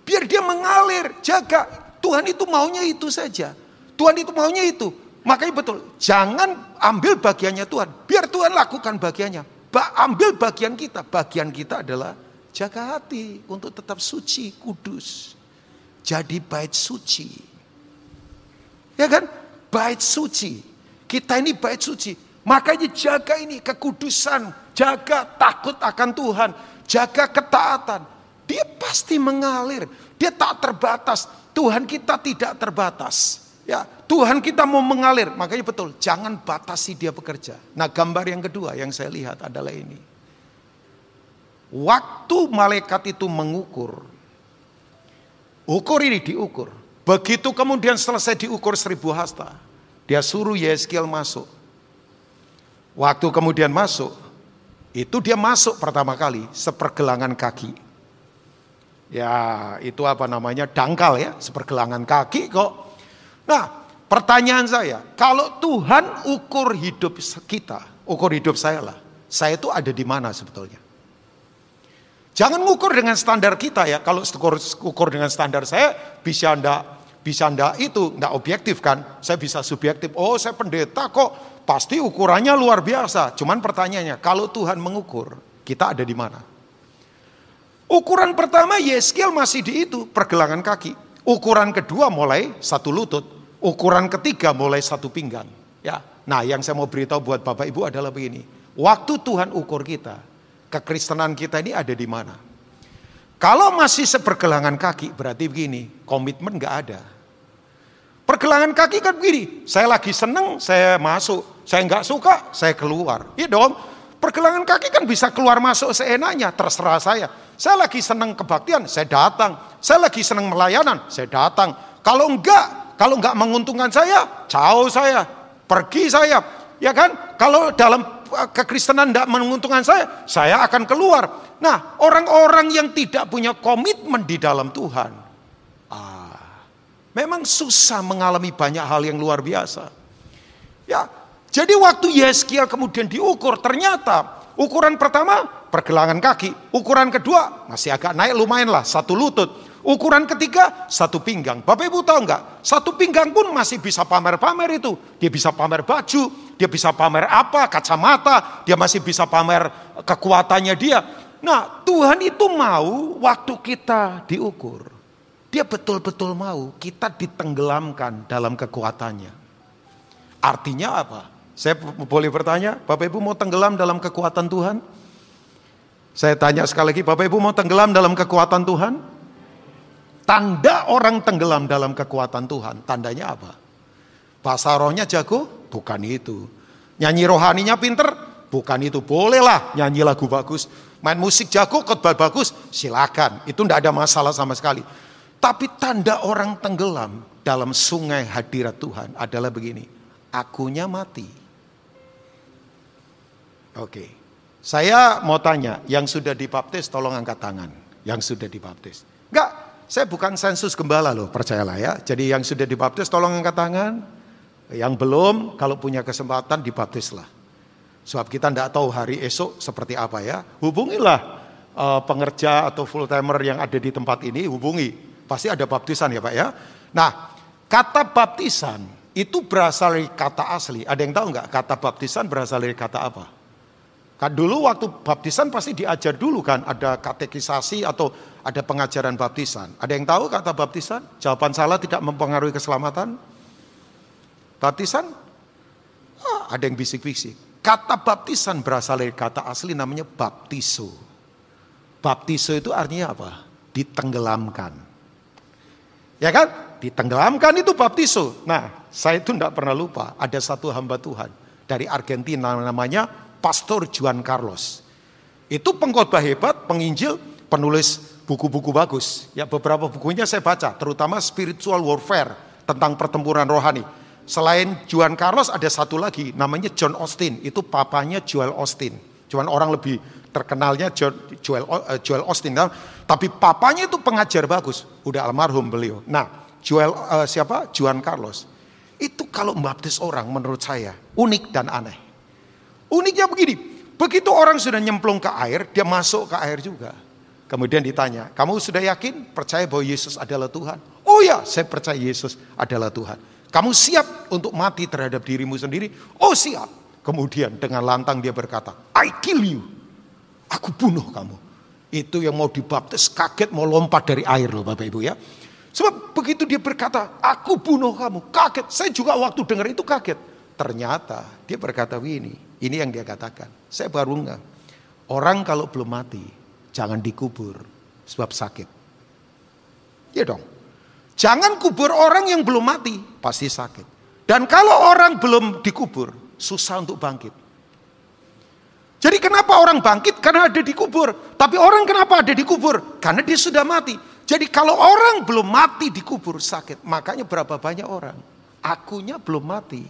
Biar dia mengalir, jaga. Tuhan itu maunya itu saja. Tuhan itu maunya itu. Makanya betul, jangan ambil bagiannya Tuhan. Biar Tuhan lakukan bagiannya. Ba ambil bagian kita. Bagian kita adalah jaga hati untuk tetap suci, kudus. Jadi bait suci. Ya kan? Bait suci. Kita ini bait suci. Makanya jaga ini kekudusan, jaga takut akan Tuhan, jaga ketaatan. Dia pasti mengalir. Dia tak terbatas. Tuhan kita tidak terbatas. Ya, Tuhan kita mau mengalir. Makanya betul, jangan batasi dia bekerja. Nah, gambar yang kedua yang saya lihat adalah ini. Waktu malaikat itu mengukur, Ukur ini diukur. Begitu kemudian selesai diukur seribu hasta. Dia suruh Yeskiel masuk. Waktu kemudian masuk, itu dia masuk pertama kali sepergelangan kaki. Ya itu apa namanya dangkal ya, sepergelangan kaki kok. Nah pertanyaan saya, kalau Tuhan ukur hidup kita, ukur hidup saya lah. Saya itu ada di mana sebetulnya? Jangan ngukur dengan standar kita ya. Kalau ukur, ukur dengan standar saya bisa ndak bisa ndak itu ndak objektif kan? Saya bisa subjektif. Oh, saya pendeta kok pasti ukurannya luar biasa. Cuman pertanyaannya, kalau Tuhan mengukur, kita ada di mana? Ukuran pertama Yeskiel masih di itu, pergelangan kaki. Ukuran kedua mulai satu lutut. Ukuran ketiga mulai satu pinggang. Ya. Nah, yang saya mau beritahu buat Bapak Ibu adalah begini. Waktu Tuhan ukur kita, kekristenan kita ini ada di mana. Kalau masih sepergelangan kaki berarti begini, komitmen gak ada. Pergelangan kaki kan begini, saya lagi seneng, saya masuk. Saya nggak suka, saya keluar. Iya dong, pergelangan kaki kan bisa keluar masuk seenaknya, terserah saya. Saya lagi seneng kebaktian, saya datang. Saya lagi seneng melayanan, saya datang. Kalau enggak, kalau enggak menguntungkan saya, jauh saya, pergi saya. Ya kan? Kalau dalam kekristenan tidak menguntungkan saya, saya akan keluar. Nah, orang-orang yang tidak punya komitmen di dalam Tuhan, ah, memang susah mengalami banyak hal yang luar biasa. Ya, jadi waktu Yeskiel kemudian diukur, ternyata ukuran pertama pergelangan kaki, ukuran kedua masih agak naik lumayan lah, satu lutut. Ukuran ketiga satu pinggang. Bapak Ibu tahu nggak? Satu pinggang pun masih bisa pamer-pamer itu. Dia bisa pamer baju, dia bisa pamer apa, kacamata, dia masih bisa pamer kekuatannya dia. Nah Tuhan itu mau waktu kita diukur. Dia betul-betul mau kita ditenggelamkan dalam kekuatannya. Artinya apa? Saya boleh bertanya, Bapak Ibu mau tenggelam dalam kekuatan Tuhan? Saya tanya sekali lagi, Bapak Ibu mau tenggelam dalam kekuatan Tuhan? Tanda orang tenggelam dalam kekuatan Tuhan, tandanya apa? Bahasa rohnya jago? Bukan itu. Nyanyi rohaninya pinter? Bukan itu. Bolehlah nyanyi lagu bagus. Main musik jago, khotbah bagus, silakan. Itu tidak ada masalah sama sekali. Tapi tanda orang tenggelam dalam sungai hadirat Tuhan adalah begini. Akunya mati. Oke. Saya mau tanya, yang sudah dibaptis tolong angkat tangan. Yang sudah dibaptis. Enggak, saya bukan sensus gembala loh, percayalah ya. Jadi yang sudah dibaptis tolong angkat tangan. Yang belum, kalau punya kesempatan dibaptislah. Sebab kita tidak tahu hari esok seperti apa ya. Hubungilah uh, pengerja atau full timer yang ada di tempat ini, hubungi. Pasti ada baptisan ya Pak ya. Nah, kata baptisan itu berasal dari kata asli. Ada yang tahu nggak kata baptisan berasal dari kata apa? Kan dulu waktu baptisan pasti diajar dulu kan ada katekisasi atau ada pengajaran baptisan. Ada yang tahu kata baptisan? Jawaban salah tidak mempengaruhi keselamatan? Baptisan? Ah, ada yang bisik-bisik. Kata baptisan berasal dari kata asli namanya baptiso. Baptiso itu artinya apa? Ditenggelamkan. Ya kan? Ditenggelamkan itu baptiso. Nah, saya itu tidak pernah lupa. Ada satu hamba Tuhan dari Argentina namanya Pastor Juan Carlos. Itu pengkhotbah hebat, penginjil, penulis buku-buku bagus. Ya beberapa bukunya saya baca, terutama spiritual warfare tentang pertempuran rohani. Selain Juan Carlos ada satu lagi namanya John Austin, itu papanya Joel Austin. Cuman orang lebih terkenalnya Joel, uh, Joel Austin, nah, tapi papanya itu pengajar bagus, udah almarhum beliau. Nah, Joel uh, siapa? Juan Carlos. Itu kalau membaptis orang menurut saya unik dan aneh. Uniknya begini, begitu orang sudah nyemplung ke air, dia masuk ke air juga. Kemudian ditanya, kamu sudah yakin percaya bahwa Yesus adalah Tuhan? Oh ya, saya percaya Yesus adalah Tuhan. Kamu siap untuk mati terhadap dirimu sendiri? Oh siap. Kemudian dengan lantang dia berkata, I kill you. Aku bunuh kamu. Itu yang mau dibaptis kaget mau lompat dari air loh Bapak Ibu ya. Sebab begitu dia berkata, aku bunuh kamu. Kaget. Saya juga waktu dengar itu kaget. Ternyata dia berkata begini, ini yang dia katakan. Saya baru nggak. Orang kalau belum mati, jangan dikubur sebab sakit. Ya dong. Jangan kubur orang yang belum mati, pasti sakit. Dan kalau orang belum dikubur, susah untuk bangkit. Jadi kenapa orang bangkit? Karena ada dikubur. Tapi orang kenapa ada dikubur? Karena dia sudah mati. Jadi kalau orang belum mati dikubur sakit, makanya berapa banyak orang akunya belum mati,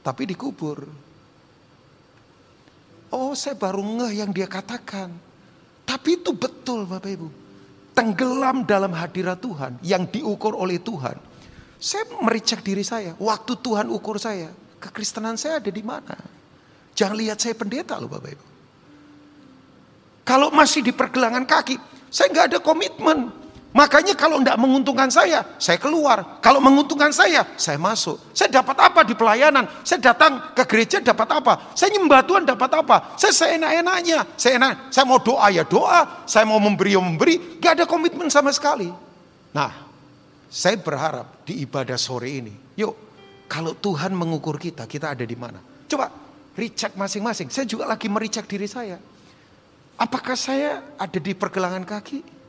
tapi dikubur. Oh saya baru ngeh yang dia katakan. Tapi itu betul Bapak Ibu. Tenggelam dalam hadirat Tuhan yang diukur oleh Tuhan. Saya mericek diri saya. Waktu Tuhan ukur saya. Kekristenan saya ada di mana? Jangan lihat saya pendeta loh Bapak Ibu. Kalau masih di pergelangan kaki. Saya nggak ada komitmen. Makanya kalau tidak menguntungkan saya, saya keluar. Kalau menguntungkan saya, saya masuk. Saya dapat apa di pelayanan? Saya datang ke gereja dapat apa? Saya nyembah Tuhan dapat apa? Saya seenak-enaknya. Saya enak. Saya mau doa ya doa. Saya mau memberi ya memberi. Gak ada komitmen sama sekali. Nah, saya berharap di ibadah sore ini. Yuk, kalau Tuhan mengukur kita, kita ada di mana? Coba recheck masing-masing. Saya juga lagi merecheck diri saya. Apakah saya ada di pergelangan kaki?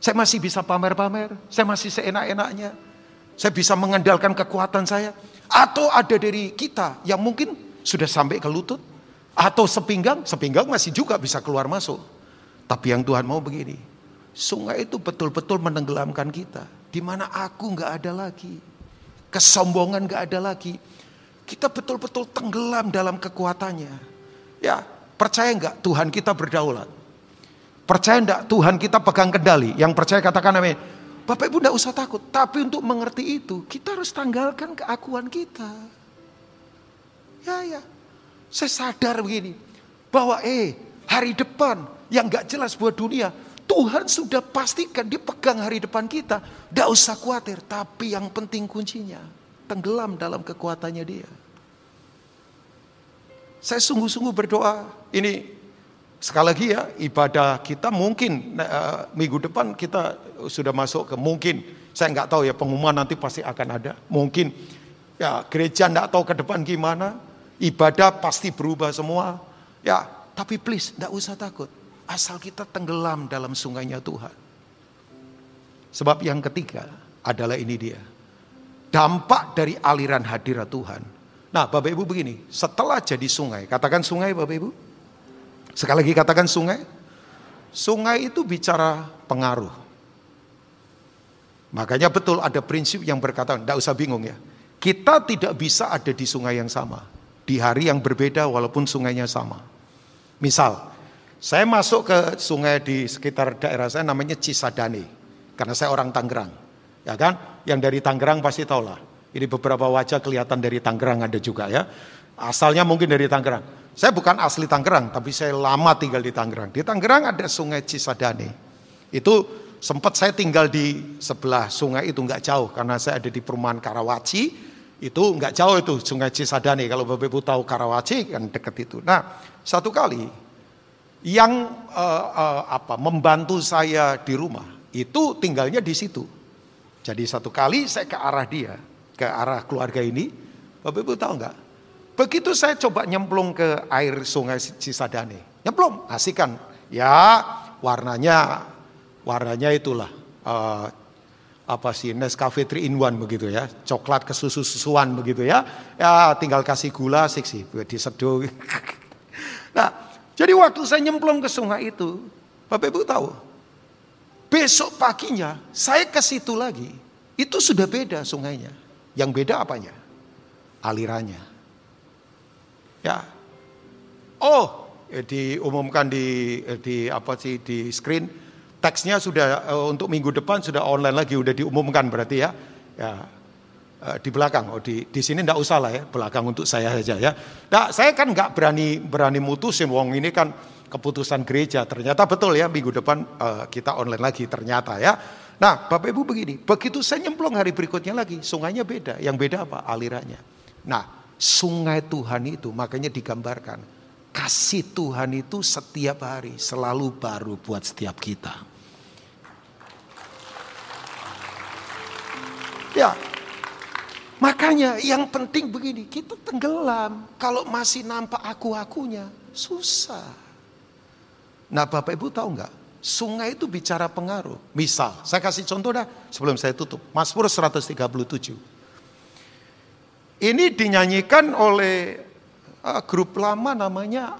Saya masih bisa pamer-pamer, saya masih seenak-enaknya. Saya bisa mengandalkan kekuatan saya. Atau ada dari kita yang mungkin sudah sampai ke lutut. Atau sepinggang, sepinggang masih juga bisa keluar masuk. Tapi yang Tuhan mau begini. Sungai itu betul-betul menenggelamkan kita. Di mana aku nggak ada lagi. Kesombongan nggak ada lagi. Kita betul-betul tenggelam dalam kekuatannya. Ya, percaya nggak Tuhan kita berdaulat? Percaya enggak Tuhan kita pegang kendali. Yang percaya katakan amin. Bapak Ibu enggak usah takut. Tapi untuk mengerti itu, kita harus tanggalkan keakuan kita. Ya, ya. Saya sadar begini. Bahwa eh, hari depan yang enggak jelas buat dunia. Tuhan sudah pastikan dia pegang hari depan kita. Enggak usah khawatir. Tapi yang penting kuncinya. Tenggelam dalam kekuatannya dia. Saya sungguh-sungguh berdoa. Ini Sekali lagi ya, ibadah kita mungkin uh, minggu depan kita sudah masuk ke mungkin. Saya nggak tahu ya pengumuman nanti pasti akan ada. Mungkin ya gereja nggak tahu ke depan gimana. Ibadah pasti berubah semua. Ya, tapi please nggak usah takut. Asal kita tenggelam dalam sungainya Tuhan. Sebab yang ketiga adalah ini dia. Dampak dari aliran hadirat Tuhan. Nah Bapak Ibu begini, setelah jadi sungai, katakan sungai Bapak Ibu Sekali lagi katakan sungai. Sungai itu bicara pengaruh. Makanya betul ada prinsip yang berkata, tidak usah bingung ya. Kita tidak bisa ada di sungai yang sama. Di hari yang berbeda walaupun sungainya sama. Misal, saya masuk ke sungai di sekitar daerah saya namanya Cisadane. Karena saya orang Tangerang. Ya kan? Yang dari Tangerang pasti tahu lah. Ini beberapa wajah kelihatan dari Tangerang ada juga ya. Asalnya mungkin dari Tangerang. Saya bukan asli Tangerang, tapi saya lama tinggal di Tangerang. Di Tangerang ada sungai Cisadane. Itu sempat saya tinggal di sebelah sungai itu nggak jauh karena saya ada di perumahan Karawaci. Itu nggak jauh itu sungai Cisadane. Kalau Bapak Ibu tahu Karawaci kan dekat itu. Nah, satu kali yang uh, uh, apa membantu saya di rumah itu tinggalnya di situ. Jadi satu kali saya ke arah dia, ke arah keluarga ini. Bapak Ibu tahu nggak? Begitu saya coba nyemplung ke air sungai Cisadane. Nyemplung, asik Ya warnanya, warnanya itulah. Uh, apa sih Nescafe 3 in 1 begitu ya. Coklat ke susu-susuan begitu ya. Ya tinggal kasih gula asik sih. Diseduh. nah jadi waktu saya nyemplung ke sungai itu. Bapak Ibu tahu. Besok paginya saya ke situ lagi. Itu sudah beda sungainya. Yang beda apanya? Alirannya. Ya. Oh, eh, diumumkan di eh, di apa sih di screen teksnya sudah uh, untuk minggu depan sudah online lagi udah diumumkan berarti ya. Ya. Di belakang. Oh di di sini enggak usah lah ya, belakang untuk saya saja ya. Nah, saya kan nggak berani berani mutusin wong ini kan keputusan gereja. Ternyata betul ya minggu depan uh, kita online lagi ternyata ya. Nah, Bapak Ibu begini, begitu saya nyemplung hari berikutnya lagi, sungainya beda. Yang beda apa? Alirannya. Nah, sungai Tuhan itu makanya digambarkan kasih Tuhan itu setiap hari selalu baru buat setiap kita. Ya, makanya yang penting begini, kita tenggelam. Kalau masih nampak aku-akunya, susah. Nah Bapak Ibu tahu nggak? Sungai itu bicara pengaruh. Misal, saya kasih contoh dah sebelum saya tutup. Mazmur 137. Ini dinyanyikan oleh uh, grup lama namanya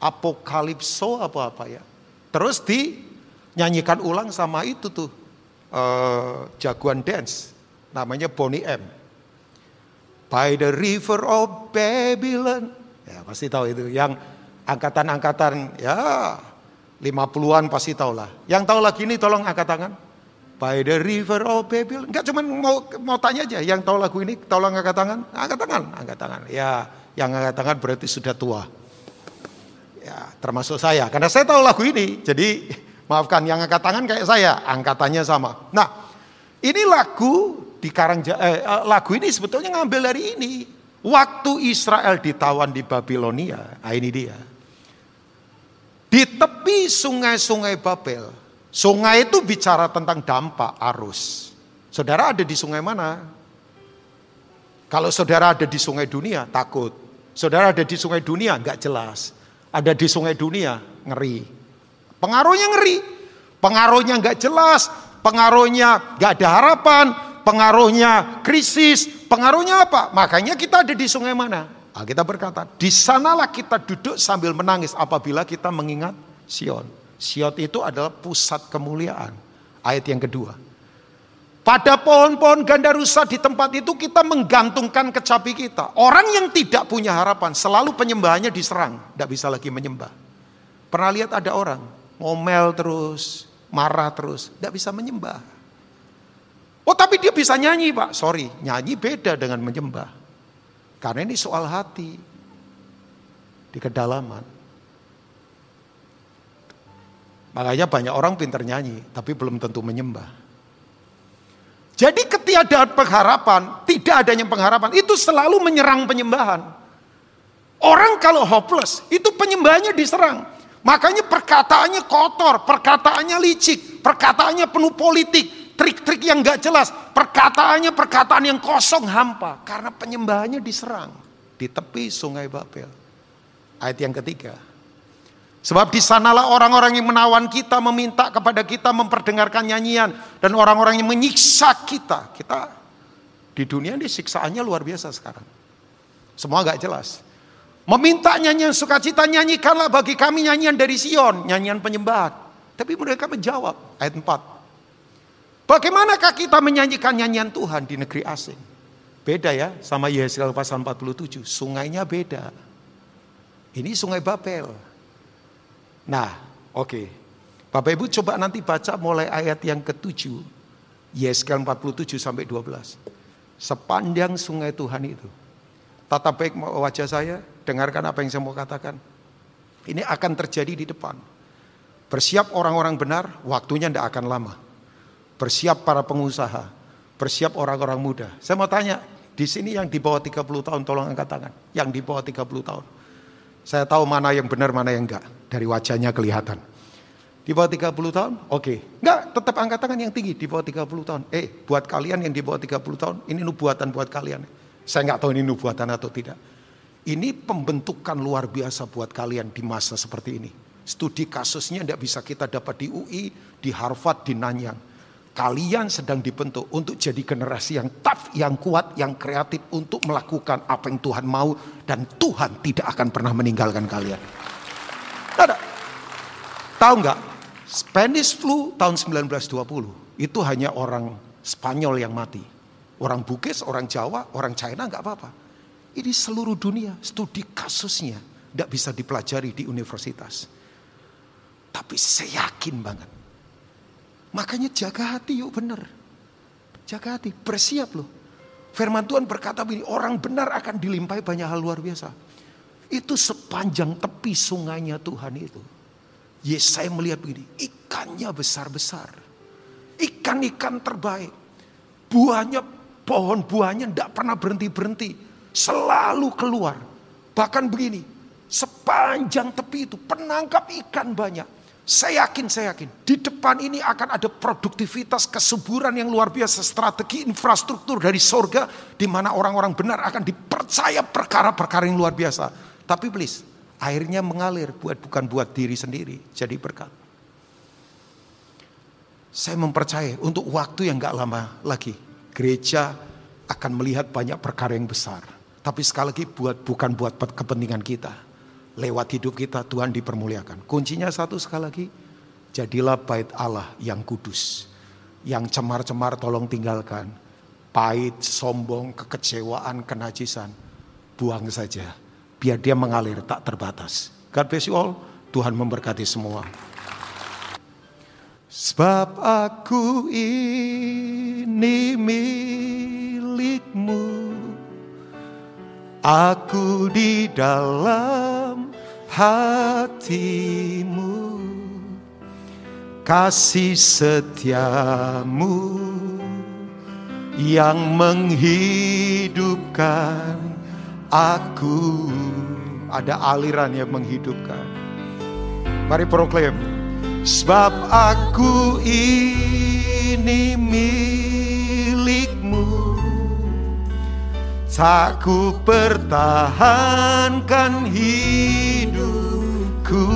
Apokalipso apa apa ya. Terus di nyanyikan ulang sama itu tuh uh, jagoan dance namanya Bonnie M. By the river of Babylon. Ya pasti tahu itu. Yang angkatan-angkatan ya 50-an pasti tahu lah. Yang tahu lagi ini tolong angkat tangan. By the river of Babylon. Enggak cuma mau mau tanya aja yang tahu lagu ini tolong angkat tangan. Angkat tangan, angkat tangan. Ya, yang angkat tangan berarti sudah tua. Ya, termasuk saya karena saya tahu lagu ini. Jadi maafkan yang angkat tangan kayak saya, angkatannya sama. Nah, ini lagu di Karang eh, eh, lagu ini sebetulnya ngambil dari ini. Waktu Israel ditawan di Babilonia, nah ini dia. Di tepi sungai-sungai Babel, sungai itu bicara tentang dampak arus. Saudara ada di sungai mana? Kalau saudara ada di sungai dunia, takut. Saudara ada di sungai dunia, nggak jelas. Ada di sungai dunia, ngeri. Pengaruhnya ngeri. Pengaruhnya nggak jelas. Pengaruhnya nggak ada harapan pengaruhnya krisis, pengaruhnya apa? Makanya kita ada di sungai mana? Nah, kita berkata, di sanalah kita duduk sambil menangis apabila kita mengingat Sion. Sion itu adalah pusat kemuliaan. Ayat yang kedua. Pada pohon-pohon gandarusa di tempat itu kita menggantungkan kecapi kita. Orang yang tidak punya harapan selalu penyembahannya diserang. Tidak bisa lagi menyembah. Pernah lihat ada orang ngomel terus, marah terus. Tidak bisa menyembah. Oh tapi dia bisa nyanyi pak. Sorry, nyanyi beda dengan menyembah. Karena ini soal hati. Di kedalaman. Makanya banyak orang pintar nyanyi, tapi belum tentu menyembah. Jadi ketiadaan pengharapan, tidak adanya pengharapan, itu selalu menyerang penyembahan. Orang kalau hopeless, itu penyembahannya diserang. Makanya perkataannya kotor, perkataannya licik, perkataannya penuh politik, trik-trik yang gak jelas, perkataannya perkataan yang kosong hampa karena penyembahannya diserang di tepi sungai Babel. Ayat yang ketiga. Sebab di sanalah orang-orang yang menawan kita meminta kepada kita memperdengarkan nyanyian dan orang-orang yang menyiksa kita. Kita di dunia ini siksaannya luar biasa sekarang. Semua gak jelas. Meminta nyanyian sukacita nyanyikanlah bagi kami nyanyian dari Sion, nyanyian penyembahan. Tapi mereka menjawab ayat 4. Bagaimanakah kita menyanyikan nyanyian Tuhan di negeri asing? Beda ya sama Yeskel pasal 47. Sungainya beda. Ini sungai Babel. Nah, oke. Okay. Bapak Ibu coba nanti baca mulai ayat yang ketujuh. Yeskel 47 sampai 12. Sepanjang sungai Tuhan itu. Tata baik wajah saya, dengarkan apa yang saya mau katakan. Ini akan terjadi di depan. Bersiap orang-orang benar, waktunya tidak akan lama. Bersiap para pengusaha, bersiap orang-orang muda. Saya mau tanya, di sini yang di bawah 30 tahun tolong angkat tangan. Yang di bawah 30 tahun. Saya tahu mana yang benar, mana yang enggak. Dari wajahnya kelihatan. Di bawah 30 tahun? Oke. Okay. Enggak, tetap angkat tangan yang tinggi di bawah 30 tahun. Eh, buat kalian yang di bawah 30 tahun, ini nubuatan buat kalian. Saya enggak tahu ini nubuatan atau tidak. Ini pembentukan luar biasa buat kalian di masa seperti ini. Studi kasusnya tidak bisa kita dapat di UI, di Harvard, di Nanyang. Kalian sedang dibentuk untuk jadi generasi yang tough, yang kuat, yang kreatif untuk melakukan apa yang Tuhan mau dan Tuhan tidak akan pernah meninggalkan kalian. Ada. Tahu nggak? Spanish flu tahun 1920 itu hanya orang Spanyol yang mati. Orang Bugis, orang Jawa, orang China nggak apa-apa. Ini seluruh dunia studi kasusnya tidak bisa dipelajari di universitas. Tapi saya yakin banget Makanya jaga hati yuk benar. Jaga hati, bersiap loh. Firman Tuhan berkata begini, orang benar akan dilimpahi banyak hal luar biasa. Itu sepanjang tepi sungainya Tuhan itu. Yes, saya melihat begini, ikannya besar-besar. Ikan-ikan terbaik. Buahnya, pohon buahnya tidak pernah berhenti-berhenti. Selalu keluar. Bahkan begini, sepanjang tepi itu penangkap ikan banyak saya yakin, saya yakin. Di depan ini akan ada produktivitas, kesuburan yang luar biasa. Strategi infrastruktur dari sorga. Di mana orang-orang benar akan dipercaya perkara-perkara yang luar biasa. Tapi please, airnya mengalir buat bukan buat diri sendiri. Jadi berkat. Saya mempercayai untuk waktu yang gak lama lagi. Gereja akan melihat banyak perkara yang besar. Tapi sekali lagi buat bukan buat kepentingan kita Lewat hidup kita Tuhan dipermuliakan. Kuncinya satu sekali lagi, Jadilah bait Allah yang kudus. Yang cemar-cemar tolong tinggalkan. Pahit, sombong, kekecewaan, kenajisan. Buang saja. Biar dia mengalir tak terbatas. God bless you all. Tuhan memberkati semua. Sebab aku ini milikmu Aku di dalam hatimu Kasih setiamu Yang menghidupkan aku Ada aliran yang menghidupkan. Mari proklaim Sebab aku ini milikmu. Tak ku pertahankan hidupku.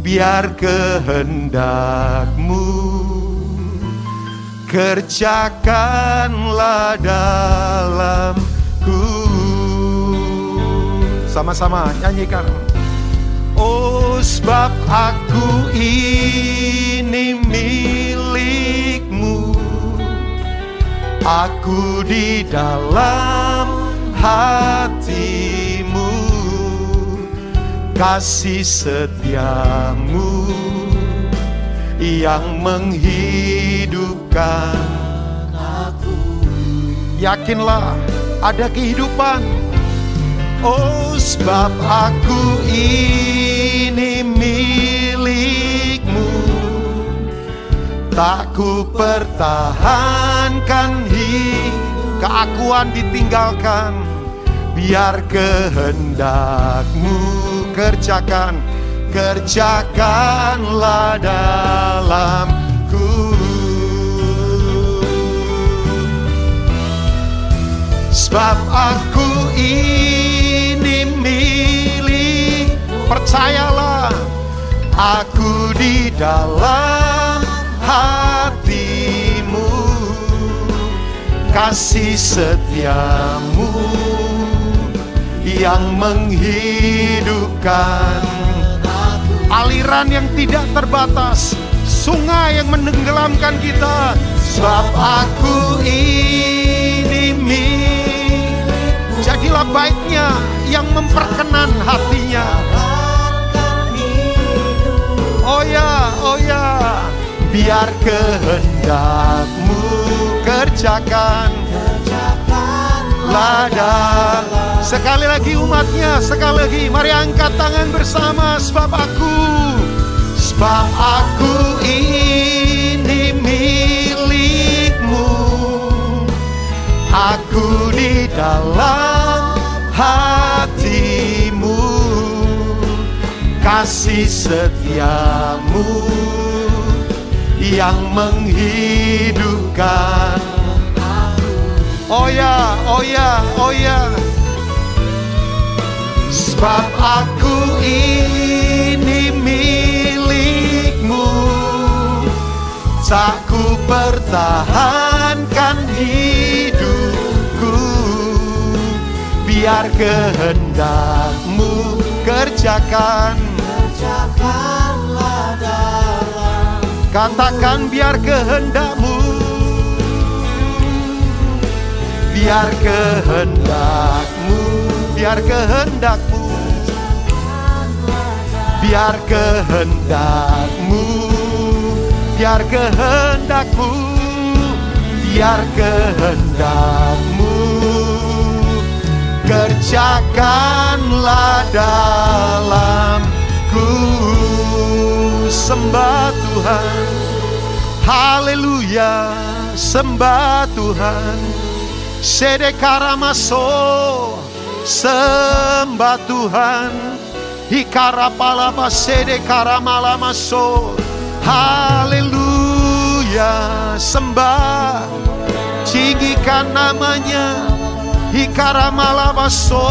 Biar kehendakmu. Kerjakanlah dalamku Sama-sama nyanyikan. Oh sebab aku ini milikmu. Aku di dalam hatimu. Kasih setiamu Yang menghidupkan aku. Yakinlah ada kehidupan. Oh sebab aku ini milikmu. Tak ku pertahankan hidup Keakuan ditinggalkan. Biar kehendakmu kerjakan Kerjakanlah dalamku Sebab aku ini milik. Percayalah Aku di dalam hatimu. Kasih setiamu Yang menghidupkan. Aliran yang tidak terbatas Sungai yang menenggelamkan kita. Sebab aku ini Jadilah baiknya yang memperkenan hatinya. Oh ya, oh ya. Biar kehendakmu kerjakan. Ladang. Sekali lagi umatnya, sekali lagi. Mari angkat tangan bersama Sebab aku. Sebab aku ini milikmu. Aku di dalam hatimu Kasih setiamu Yang menghidupkan Oh ya, oh ya, oh ya. Sebab aku ini milikmu Tak ku pertahankan Biar kehendakmu kerjakan. Katakan biar kehendakmu. Biar kehendakmu Biar kehendakmu. Biar kehendakmu Biar kehendakmu. Biar kehendakmu Kerjakanlah dalamku Sembah Tuhan. Haleluya Sembah Tuhan. Sedekaramaso Sembah Tuhan. Hikarapalapa sedekaramaso Haleluya Sembah. Tinggikan namanya Hikaramalabaso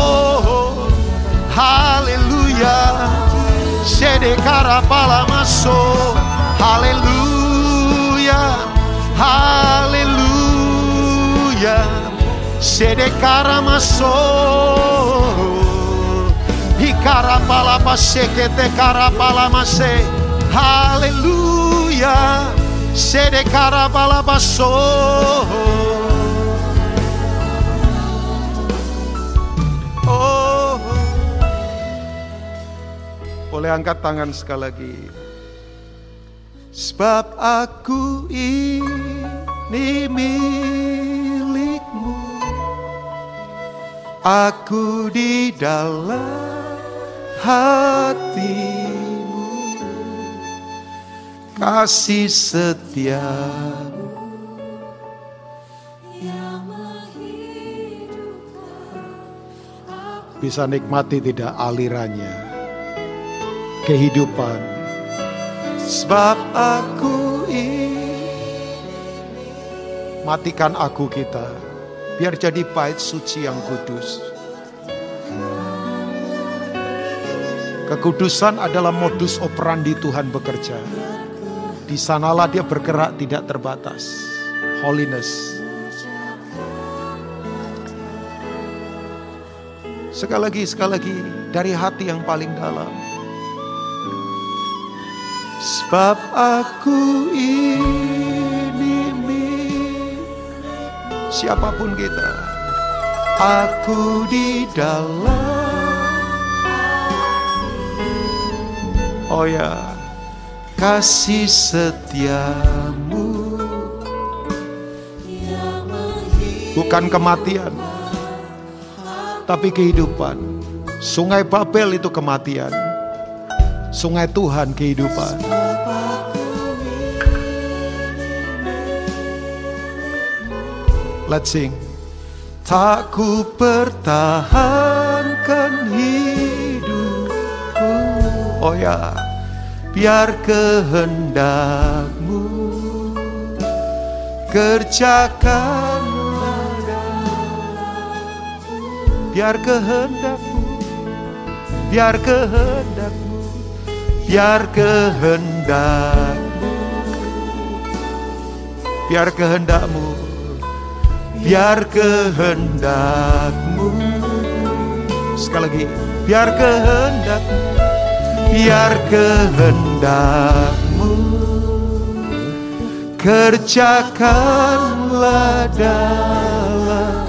Haleluya Sedekarapalamaso Haleluya Haleluya Sedekaramaso Hikarapalapa sekete karapalamase Haleluya. Sede karabalabaso. Boleh angkat tangan sekali lagi. Sebab aku ini milikmu. Aku di dalam hatimu. Kasih setiamu. Bisa nikmati tidak alirannya Kehidupan Sebab aku ini Matikan aku kita Biar jadi bait suci yang kudus Kekudusan adalah modus operandi Tuhan bekerja. Di sanalah dia bergerak tidak terbatas. Holiness. Sekali lagi, sekali lagi, dari hati yang paling dalam. Sebab aku ini siapa pun kita. Aku di dalam Oh ya, kasih setiamu bukan kematian, tapi kehidupan. Sungai Babel itu kematian, sungai Tuhan kehidupan. Let's sing. Tak ku pertahankan hidupku. Oh ya, biar kehendakmu kerjakanlah biar kehendakmu biar kehendakmu biar kehendakmu biar kehendakmu. Biar kehendakmu. Sekali lagi. Biar kehendakmu biar kehendakmu. Kerjakanlah dan